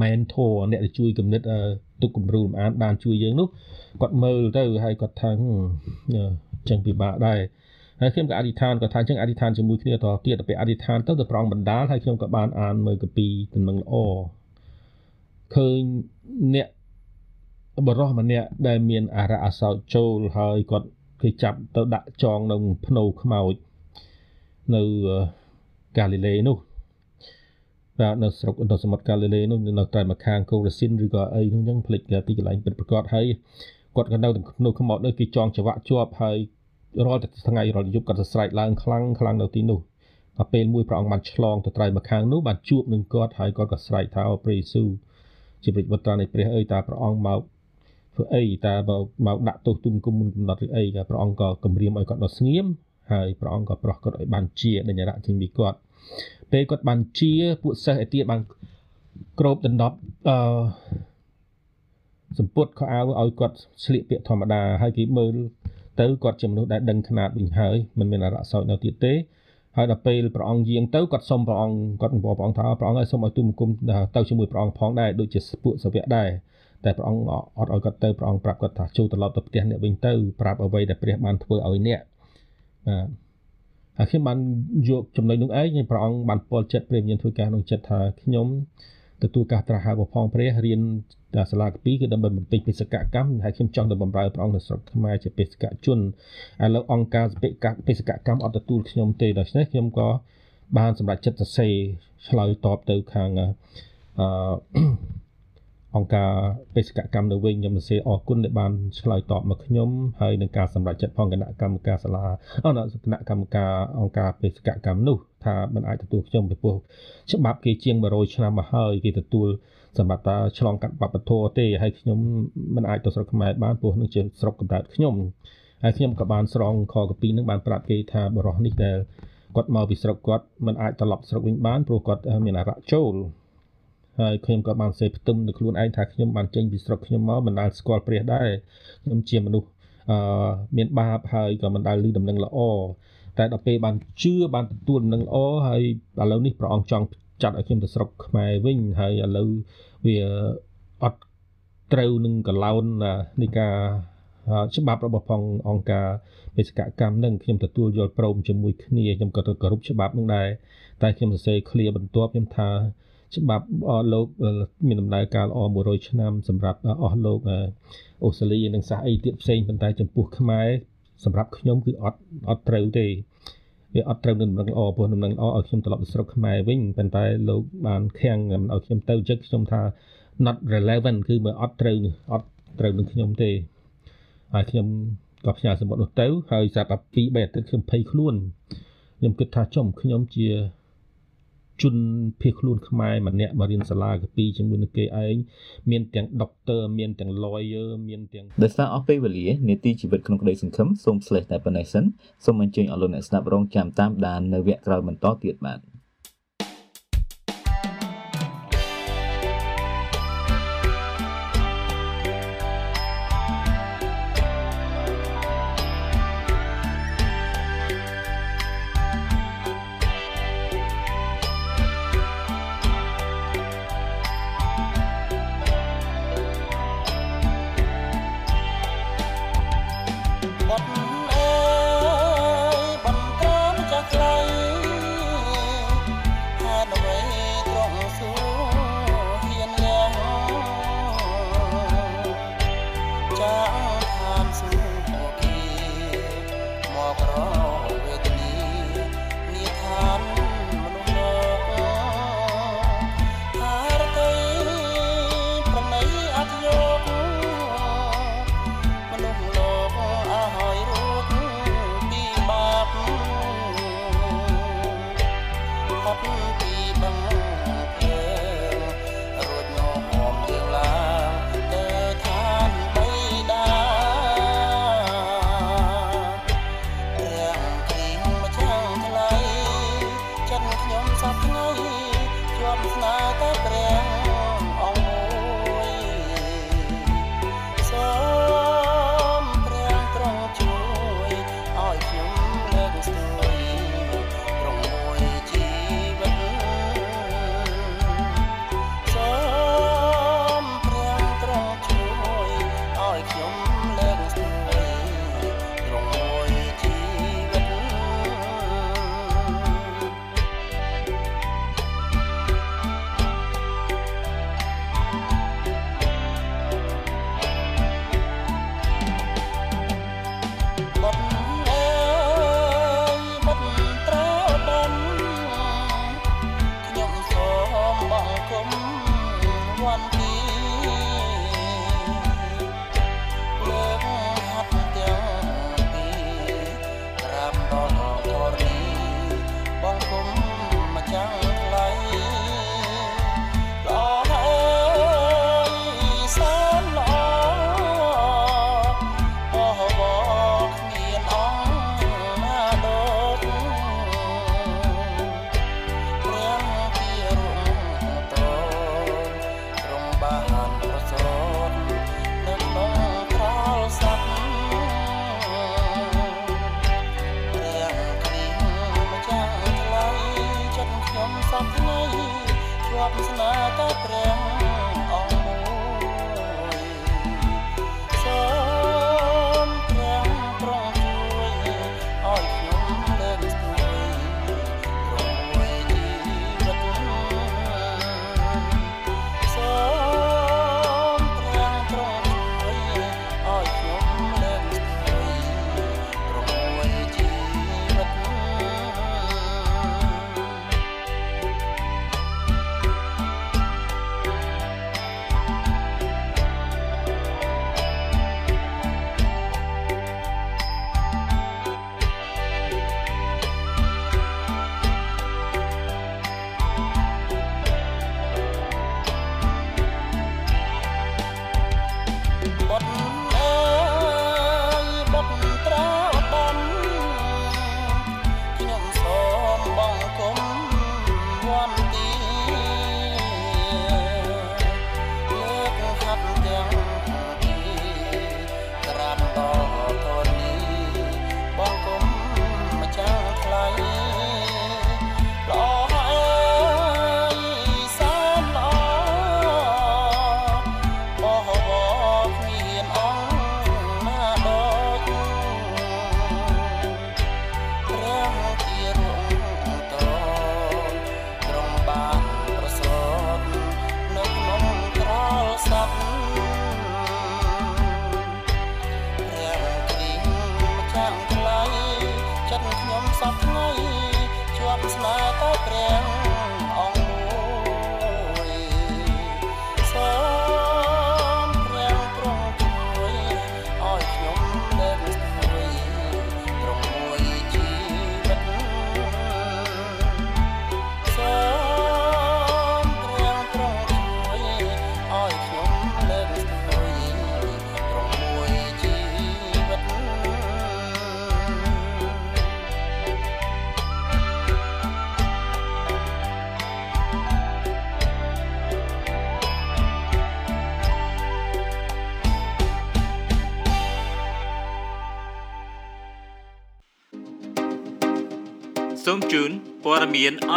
mentor អ្នកដែលជួយគំនិតទុកគំរូលំអានបានជួយយើងនោះគាត់មើលទៅហើយគាត់ថាចឹងពិបាកដែរហើយខ្ញុំក៏អធិដ្ឋានក៏ថាចឹងអធិដ្ឋានជាមួយគ្នាតទៀតទៅពេលអធិដ្ឋានទៅទៅប្រងបណ្ដាលហើយខ្ញុំក៏បានអានមើលកាពីដំណឹងល្អឃើញអ្នកបរោះម្នាក់ដែលមានអារៈអសោចចូលហើយគាត់ គេចាប់ទៅដាក់ចងនៅភ្នៅខ្មោចនៅកាលីលេនោះបាទនៅស្រុកនៅសមុទ្រកាលីលេនោះនៅតែមកខាងកូរ៉ាស៊ីនឬក៏អីនោះអញ្ចឹងផ្លេចទីកន្លែងពិតប្រកបហើយគាត់ក៏នៅនៅខ្មោចនោះគេចងច្បាក់ជាប់ហើយរាល់តែថ្ងៃរាល់យប់គាត់ទៅស្រែកឡើងខ្លាំងខ្លាំងនៅទីនោះដល់ពេលមួយព្រះអង្គបានឆ្លងទៅត្រៃមកខាងនោះបានជួបនឹងគាត់ហើយគាត់ក៏ស្រែកថាព្រះយេស៊ូវជាព្រះវត្តនៃព្រះអើយតើព្រះអង្គមក ធ្វើអីតើមកដាក់ទោសទុំគុំមុនកំណត់ឬអីក៏ព្រះអង្គក៏គម្រាមឲ្យគាត់ដល់ស្ងៀមហើយព្រះអង្គក៏ប្រោះគាត់ឲ្យបានជាដញ្ញរៈចេញពីគាត់ពេលគាត់បានជាពួកសិស្សឯទៀតបានក្របដណ្ដប់អឺសម្ពុតខោអាវឲ្យគាត់ស្លៀកពាក់ធម្មតាហើយគេមើលទៅគាត់ជាមនុស្សដែលដឹងຂະຫນាតវិញហើយមិនមានអរៈសោចនៅទៀតទេហើយដល់ពេលព្រះអង្គយាងទៅគាត់សុំព្រះអង្គគាត់បង្គាប់ព្រះអង្គថាព្រះអង្គឲ្យសុំឲ្យទូមង្គមទៅជាមួយព្រះអង្គផងដែរដូចជាពួកសាវកដែរ តែព្រះអង្គអត់ឲ្យគាត់ទៅព្រះអង្គប្រាប់គាត់ថាចូលត្រឡប់ទៅផ្ទះអ្នកវិញទៅប្រាប់អ្វីដែលព្រះបានធ្វើឲ្យអ្នកបាទហើយខ្ញុំបានយកចំណុចនោះឯងព្រះអង្គបានពោលចិត្តព្រះវិញ្ញាណធ្វើការក្នុងចិត្តថាខ្ញុំទទួលការត្រាស់ហៅរបស់ផងព្រះរៀនដល់សាលាកពីគឺដើម្បីបំពេញបេសកកម្មហើយខ្ញុំចង់ទៅបម្រើព្រះអង្គនៅស្រុកខ្មែរជាបេសកជនឥឡូវអង្គការបេសកបេសកកម្មអត់ទទួលខ្ញុំទេដូច្នេះខ្ញុំក៏បានសម្រេចចិត្តសរសេរឆ្លើយតបទៅខាងអឺ អង្គការបេសកកម្មនៅវិញខ្ញុំសរសេរអរគុណដែលបានឆ្លើយតបមកខ្ញុំហើយនឹងការសម្រេចចិត្តផងគណៈកម្មការសាលាអនគណៈកម្មការអង្គការបេសកកម្មនោះថាមិនអាចទទួលខ្ញុំពីព្រោះច្បាប់គេជាង100ឆ្នាំមកហើយគេទទួលសម្រាប់តាឆ្លងកាត់បព្វធម៌ទេហើយខ្ញុំមិនអាចទៅស្រុកខ្មែរបានព្រោះនឹងជាស្រុកកំណើតខ្ញុំហើយខ្ញុំក៏បានស្រង់ខកពីនឹងបានប្រាប់គេថាបរិះនេះដែលគាត់មកពីស្រុកគាត់មិនអាចត្រឡប់ស្រុកវិញបានព្រោះគាត់មានអារៈចូល ហើយខ្ញុំក៏បានសេផ្ទឹមនៅខ្លួនឯងថាខ្ញុំបានចេញពីស្រុកខ្ញុំមកមិនដែលស្គាល់ព្រះដែរខ្ញុំជាមនុស្សអឺមានបាបហើយក៏មិនដែលឮដំណឹងល្អតែដល់ពេលបានជឿបានទទួលដំណឹងល្អហើយឥឡូវនេះព្រះអង្គចង់ចាត់ឲ្យខ្ញុំទៅស្រុកខ្មែរវិញហើយឥឡូវវាអត់ត្រូវនឹងកឡោននៃការច្បាប់របស់ផងអង្គការបេសកកម្មនឹងខ្ញុំទទួលយល់ព្រមជាមួយគ្នាខ្ញុំក៏ទៅគោរពច្បាប់នឹងដែរតែខ្ញុំសរសេរឃ្លាបន្ទាប់ខ្ញុំថា ច្បាប់លោកមានដំណើរការល្អ100ឆ្នាំសម្រាប់អស់លោកអូស្ត្រាលីនិងសាសអីទៀតផ្សេងប៉ុន្តែចំពោះខ្មែរសម្រាប់ខ្ញុំគឺអត់អត់ត្រូវទេវាអត់ត្រូវនឹងដំណឹងល្អព្រោះដំណឹងល្អឲ្យខ្ញុំត្រឡប់ទៅស្រុកខ្មែរវិញប៉ុន្តែលោកបានខាំងឲ្យខ្ញុំទៅចឹកខ្ញុំថា not relevant គឺមើលអត់ត្រូវអត់ត្រូវនឹងខ្ញុំទេហើយខ្ញុំក៏ផ្ញើសម្បត្តិនោះទៅហើយស្រាប់តែ2 3អាទិត្យខ្ញុំភ័យខ្លួនខ្ញុំគិតថាចំខ្ញុំជា ជនភៀសខ្លួនខ្មែរម្នាក់មករៀនសាលាកាពីជាមួយនឹងគេឯងមានទាំងដុកទ័រមានទាំង lawyer មានទាំងដោយសារអស់ពេលវេលានេតិជីវិតក្នុងក្តីសង្ឃឹមសូម slash តែប៉ុណ្ណេះសិនសូមអញ្ជើញអស់លោកអ្នកស្ដាប់រងចាំតាមដាននៅវគ្គក្រោយបន្តទៀតបាទ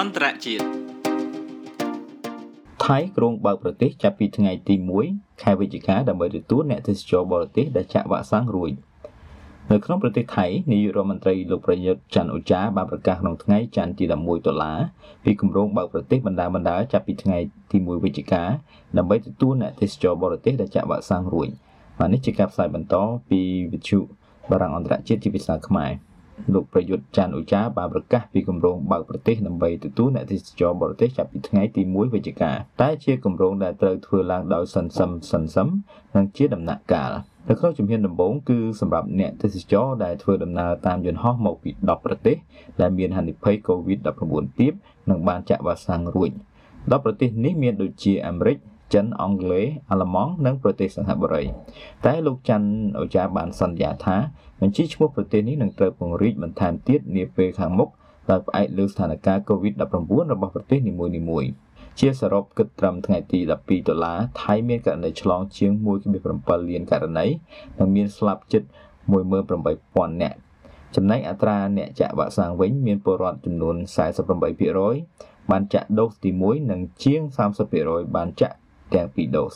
អន្តរជាតិថៃក្រុងបើកប្រទេសចាប់ពីថ្ងៃទី1ខែវិច្ឆិកាដើម្បីទទួលអ្នកទេសចរបរទេសដែលចាក់វ៉ាក់សាំងរួចនៅក្នុងប្រទេសថៃនាយករដ្ឋមន្ត្រីលោកប្រយុទ្ធច័ន្ទអូចាបានប្រកាសក្នុងថ្ងៃច័ន្ទទី11ដុល្លារពីគម្រោងបើកប្រទេសបណ្ដាបណ្ដាចាប់ពីថ្ងៃទី1វិច្ឆិកាដើម្បីទទួលអ្នកទេសចរបរទេសដែលចាក់វ៉ាក់សាំងរួចបាទនេះជាការផ្សាយបន្តពីវិទ្យុបារាំងអន្តរជាតិជាភាសាខ្មែរ លោកប្រយុទ្ធច័ន្ទអូចាបានប្រកាសពីគម្រោងបើកប្រទេសដើម្បីទទួលអ្នកទេសចរបរទេសចាប់ពីថ្ងៃទី1វិច្ឆិកាតែជាគម្រោងដែលត្រូវធ្វើឡើងដោយសន្សឹមសន្សឹមនិងជាដំណាក់កាលនៅក្នុងជំហានដំបូងគឺសម្រាប់អ្នកទេសចរដែលធ្វើដំណើរតាមយន្តហោះមកពី10ប្រទេសដែលមានហានិភ័យ COVID-19 ទាបនិងបានចាក់វ៉ាក់សាំងរួច10ប្រទេសនេះមានដូចជាអាមេរិក ចិនអង់គ្លេសអាល្លឺម៉ង់និងប្រទេសសិង្ហបុរីតែលោកច័ន្ទអូចាបានសន្យាថាបញ្ជីឈ្មោះប្រទេសនេះនឹងត្រូវពង្រីកបន្ថែមទៀតនាពេលខាងមុខដោយផ្អែកលើស្ថានភាព COVID-19 របស់ប្រទេសនីមួយៗជាសរុបគិតត្រឹមថ្ងៃទី12ដុល្លារថៃមានករណីឆ្លងជាង1.7លានករណីនិងមានស្លាប់ជិត18000នាក់ចំណែកអត្រាអ្នកចាក់វ៉ាក់សាំងវិញមានពលរដ្ឋចំនួន48%បានចាក់ដូសទី1និងជាង30%បានចាក់ ទាំងពីរដូស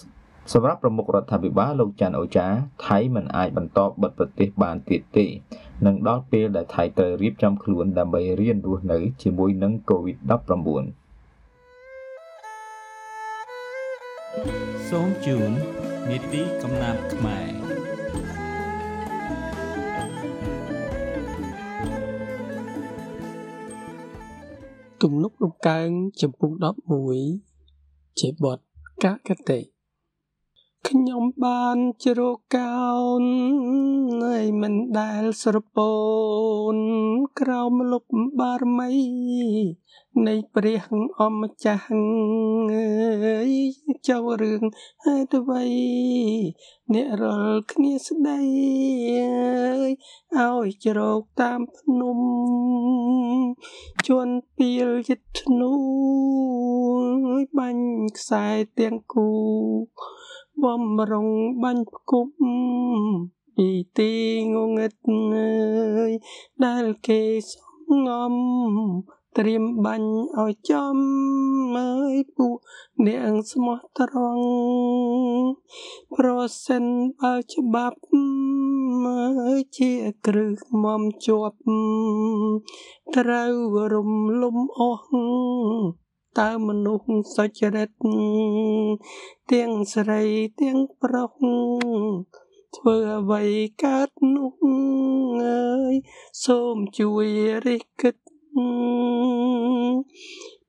សម្រាប់ប្រមុខរដ្ឋាភិបាលលោកច័ន្ទអូចាថៃមិនអាចបន្តបិទប្រទេសបានទៀតទេនឹងដល់ពេលដែលថៃត្រូវរៀបចំខ្លួនដើម្បីរៀនរស់នៅជាមួយនឹង COVID-19 សូមជូននីតិកំណាព្យខ្មែរទំនុករំកើងចំពុក11ជាបទ កកតេ ខ្ញុំបានជ្រកកោននៃមិនដែលស្រពោនក្រោមលុបបារមីនៃព្រះអម្ចាស់អើយចៅរឿងហេតុអ្វីអ្នករលគ្នាស្ដីអើយឲ្យជ្រកតាមភ្នំជន់ពីលយិតធ្នូបាញ់ខ្សែទាំងគូ បំរុងបាញ់ផ្គប់ពីទីងងឹតអើយដែលគេសំងំត្រៀមបាញ់ឲ្យចំអើយពួកនាងស្មោះត្រង់ប្រសិនបើច្បាប់អើយជាគ្រឹះមមជាប់ត្រូវរំលំអស់ តើមនុស្សសុចរិតទាំងស្រីទាំងប្រុសធ្វើអ្វីកើតនោះអើយសូមជួយរិះគិត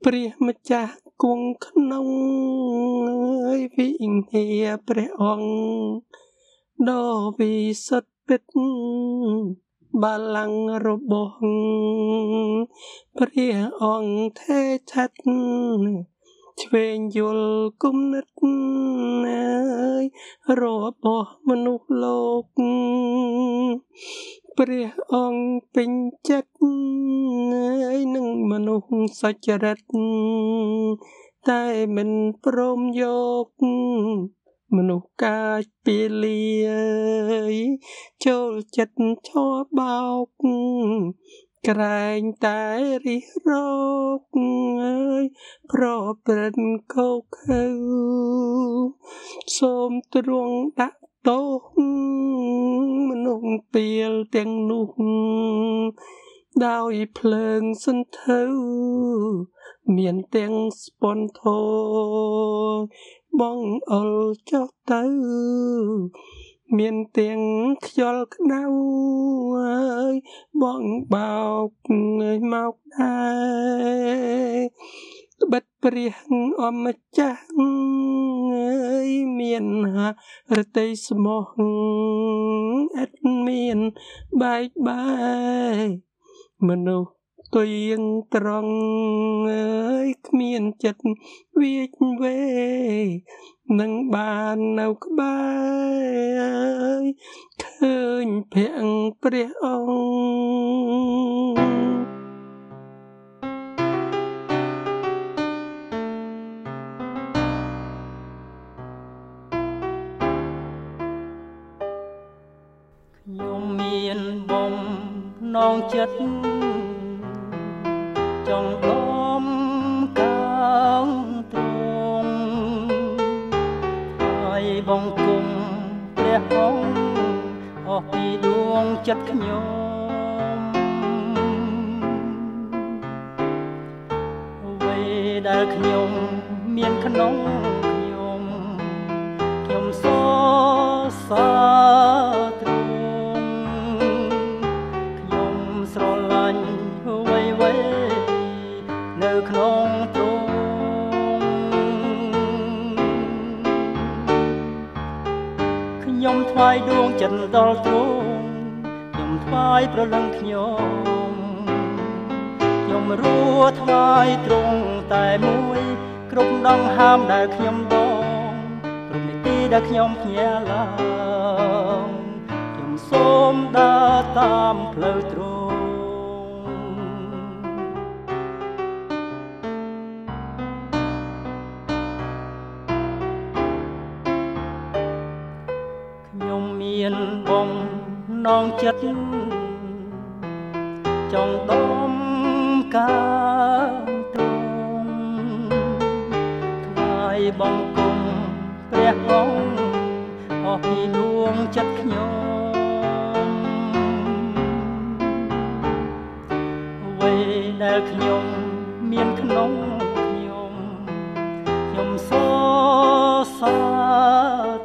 ព្រះម្ចាស់គង់ក្នុងអើយវិញ្ញាព្រះអង្គដ៏វិសុទ្ធពិត បល្ល័ង្ករបស់ព្រះអង្គថេឆាត់ឆ្វេងយល់គុណិតអើយរបស់មនុស្សលោកព្រះអង្គពេញចិត្តហើយនឹងមនុស្សសុចរិតតែមិនព្រមយក មនុស្សកាចពីលាយចូលចិត្តឈរបោកក្រែងតែរិះរកអើយប្រព្រឹត្តខុសខើសូមទ្រង់ដាក់ទោសមនុស្សពីលទាំងនោះដោយភ្លើងសន្ធៅមានទាំងស្ពន់ធោ បងអុលចុះទៅ មានទាំងខ្យល់ក្តៅអើយបងបោកមកដែរត្បិតព្រះអម្ចាស់អើយមានរតីស្មោះឥតមានបែកបាយមនុស្ស ទុយងត្រង់អើយគ្មានចិត្តវាចវេនឹងបាននៅក្បែរឃើញភ័ងព្រះអង្គខ្ញុំមានបំណងចិត្ត ចិត្តខ្ញុំ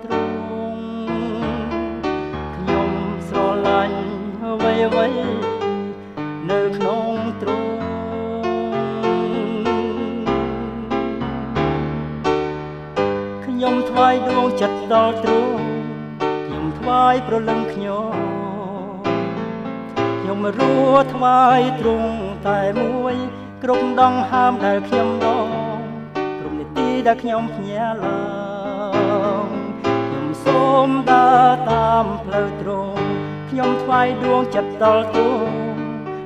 ទ្រង់ខ្ញុំស្រឡាញ់អ្វីអ្វីនៅក្នុងទ្រង់ខ្ញុំថ្វាយដួងចិត្តដល់ទ្រង់ខ្ញុំថ្វាយប្រលឹងខ្ញុំខ្ញុំរួថ្វាយទ្រង់តែមួយ គ្រប់ដងហាមដែលខ្ញុំដងគ្រប់នីតិដែលខ្ញុំភ្ញាក់ឡើងខ្ញុំ សូមដើរតាមផ្លូវទ្រង់ខ្ញុំថ្វាយដួងចិត្តដល់ទ្រង់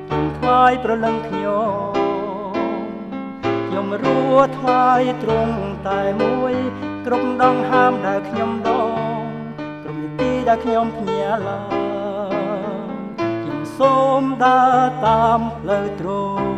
ខ្ញុំថ្វាយប្រលឹងខ្ញុំខ្ញុំរួថ្វាយទ្រង់តែមួយ គ្រប់ដងហាមដែលខ្ញុំដងគ្រប់នីតិដែលខ្ញុំភ្ញាក់ឡើងខ្ញុំសូមដើរតាមផ្លូវទ្រង់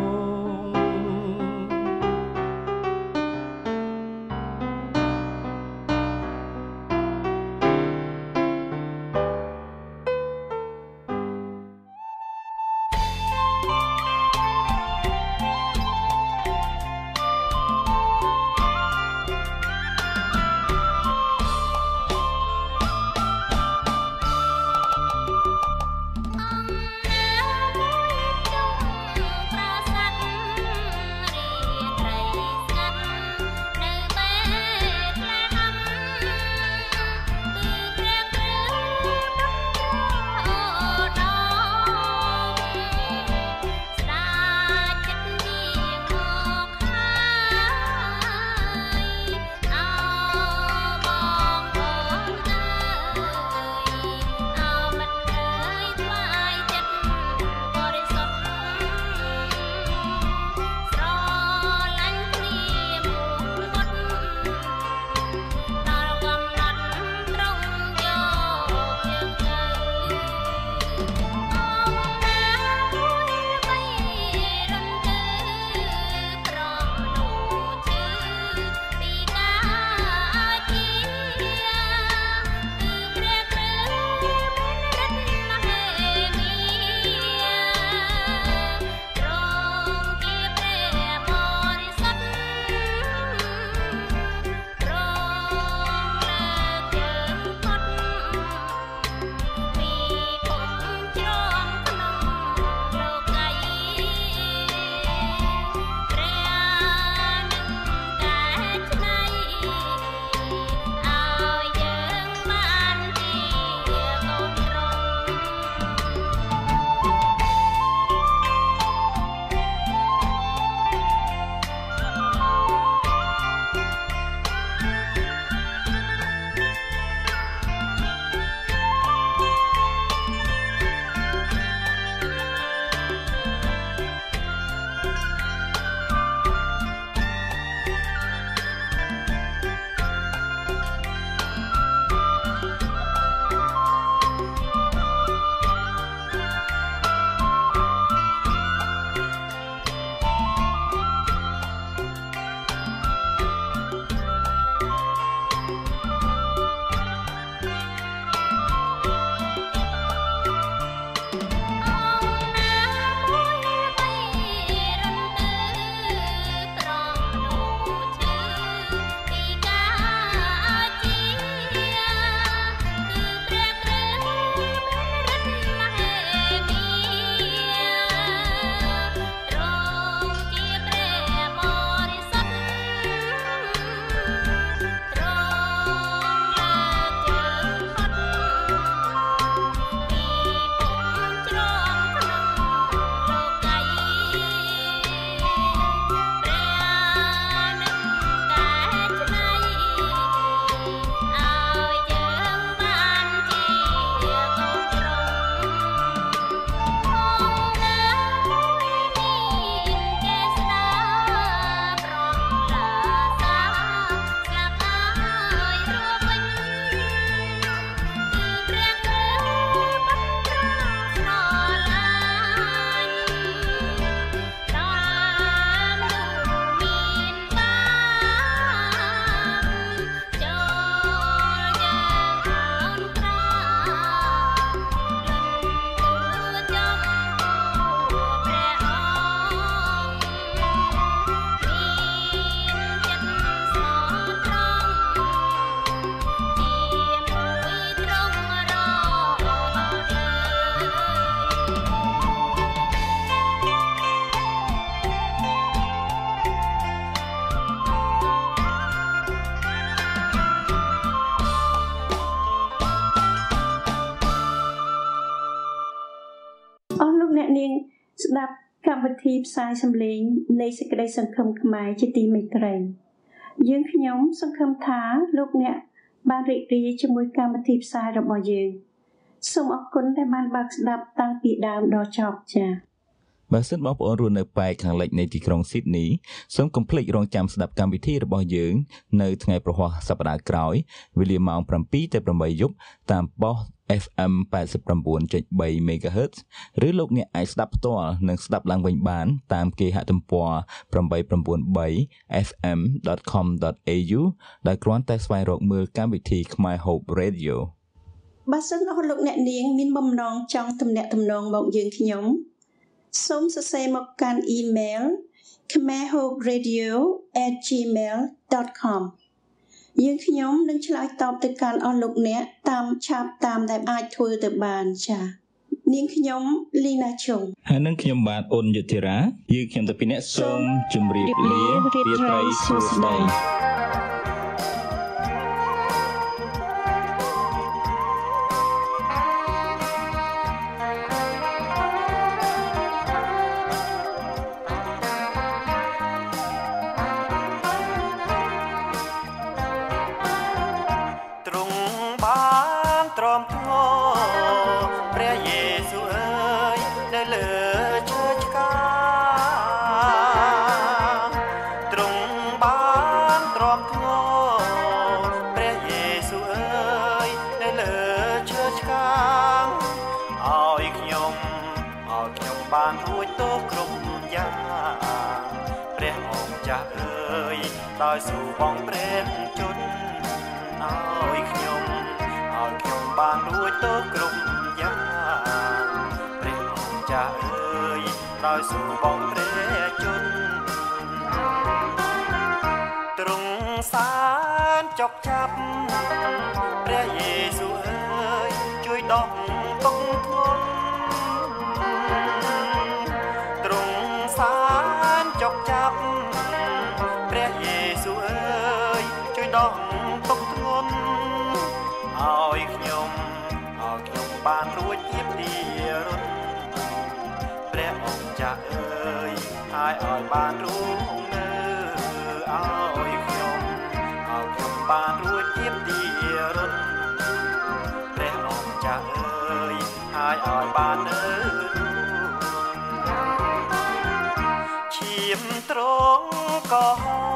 វិធីផ្សាយសម្លេងនៃសេចក្តីសង្ឃឹមខ្មែរជាទីមេត្រី យើងខ្ញុំសង្ឃឹមថាលោកអ្នកបានរីករាយជាមួយកម្មវិធីផ្សាយរបស់យើងសូមអរគុណដែលបានបើកស្ដាប់តាំងពីដើមដល់ចប់ចា៎បើសិនបងប្អូនរស់នៅប៉ែកខាងលិចនៃទីក្រុងស៊ីដនីសូមកុំភ្លេចរងចាំស្ដាប់កម្មវិធីរបស់យើងនៅថ្ងៃប្រហ័សសប្តាហ៍ក្រោយវេលាម៉ោង7ទៅ8យប់តាមប៉ុស FM 89.3 MHz ឬលោកអ្នកអាចស្ដាប់ផ្ទាល់និងស្ដាប់ឡើងវិញបាន តាមគេហទំព័រ 893fm.com.au ដោយគ្រាន់តែស្វែងរកមើលកម្មវិធីខ្មែរ Hope Radio បើសិនអស់លោកអ្នកនាងមានបំណងចង់ទំនាក់ទំនងមកយើងខ្ញុំសូមសរសេរមកកាន់អ៊ីមែល khmerhoperadio@gmail.com យើងខ្ញុំនឹងឆ្លើយតបទៅកាន់អស់លោកអ្នកតាមឆាប់តាមដែលអាចធ្វើទៅបានចា៎នាងខ្ញុំលីណាឈុងហើយនឹងខ្ញុំបាទអូនយុធិរាយើងខ្ញុំទៅពីអ្នកសូមជម្រាបលារាត្រីសួស្តី បានរួចទៅគ្រប់យ៉ាងព្រះអង្គចាស់អើយដោយស៊ូបងព្រះជន្មទ្រង់សានចុកចាប់ព្រះយេស៊ូវអើយជួយដោះទុកធ្ងន់ទ្រង់សានចុកចាប់ព្រះយេស៊ូវអើយជួយដោះ យឲ្យបានរួចនៅឲ្យខ្ញុំឲ្យខ្ញុំបានរួចទៀតទីរុនព្រះអង្គចាស់អើយហើយឲ្យបាននៅឈាមត្រង់ក៏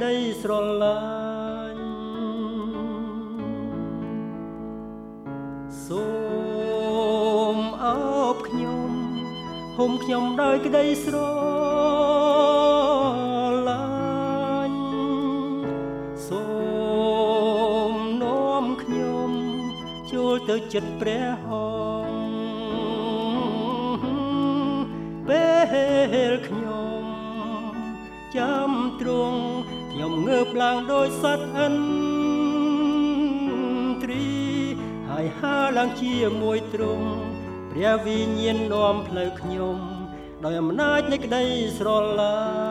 ក្តីស្រឡាញ់សូមអោបខ្ញុំហុំខ្ញុំដោយក្តីស្រឡាញ់សូមនាំខ្ញុំចូលទៅចិត្តព្រះ ឡើងជាមួយទ្រង់ព្រះវិញ្ញាណនាំផ្លូវខ្ញុំ ដោយអំណាចនៃក្តីស្រឡាញ់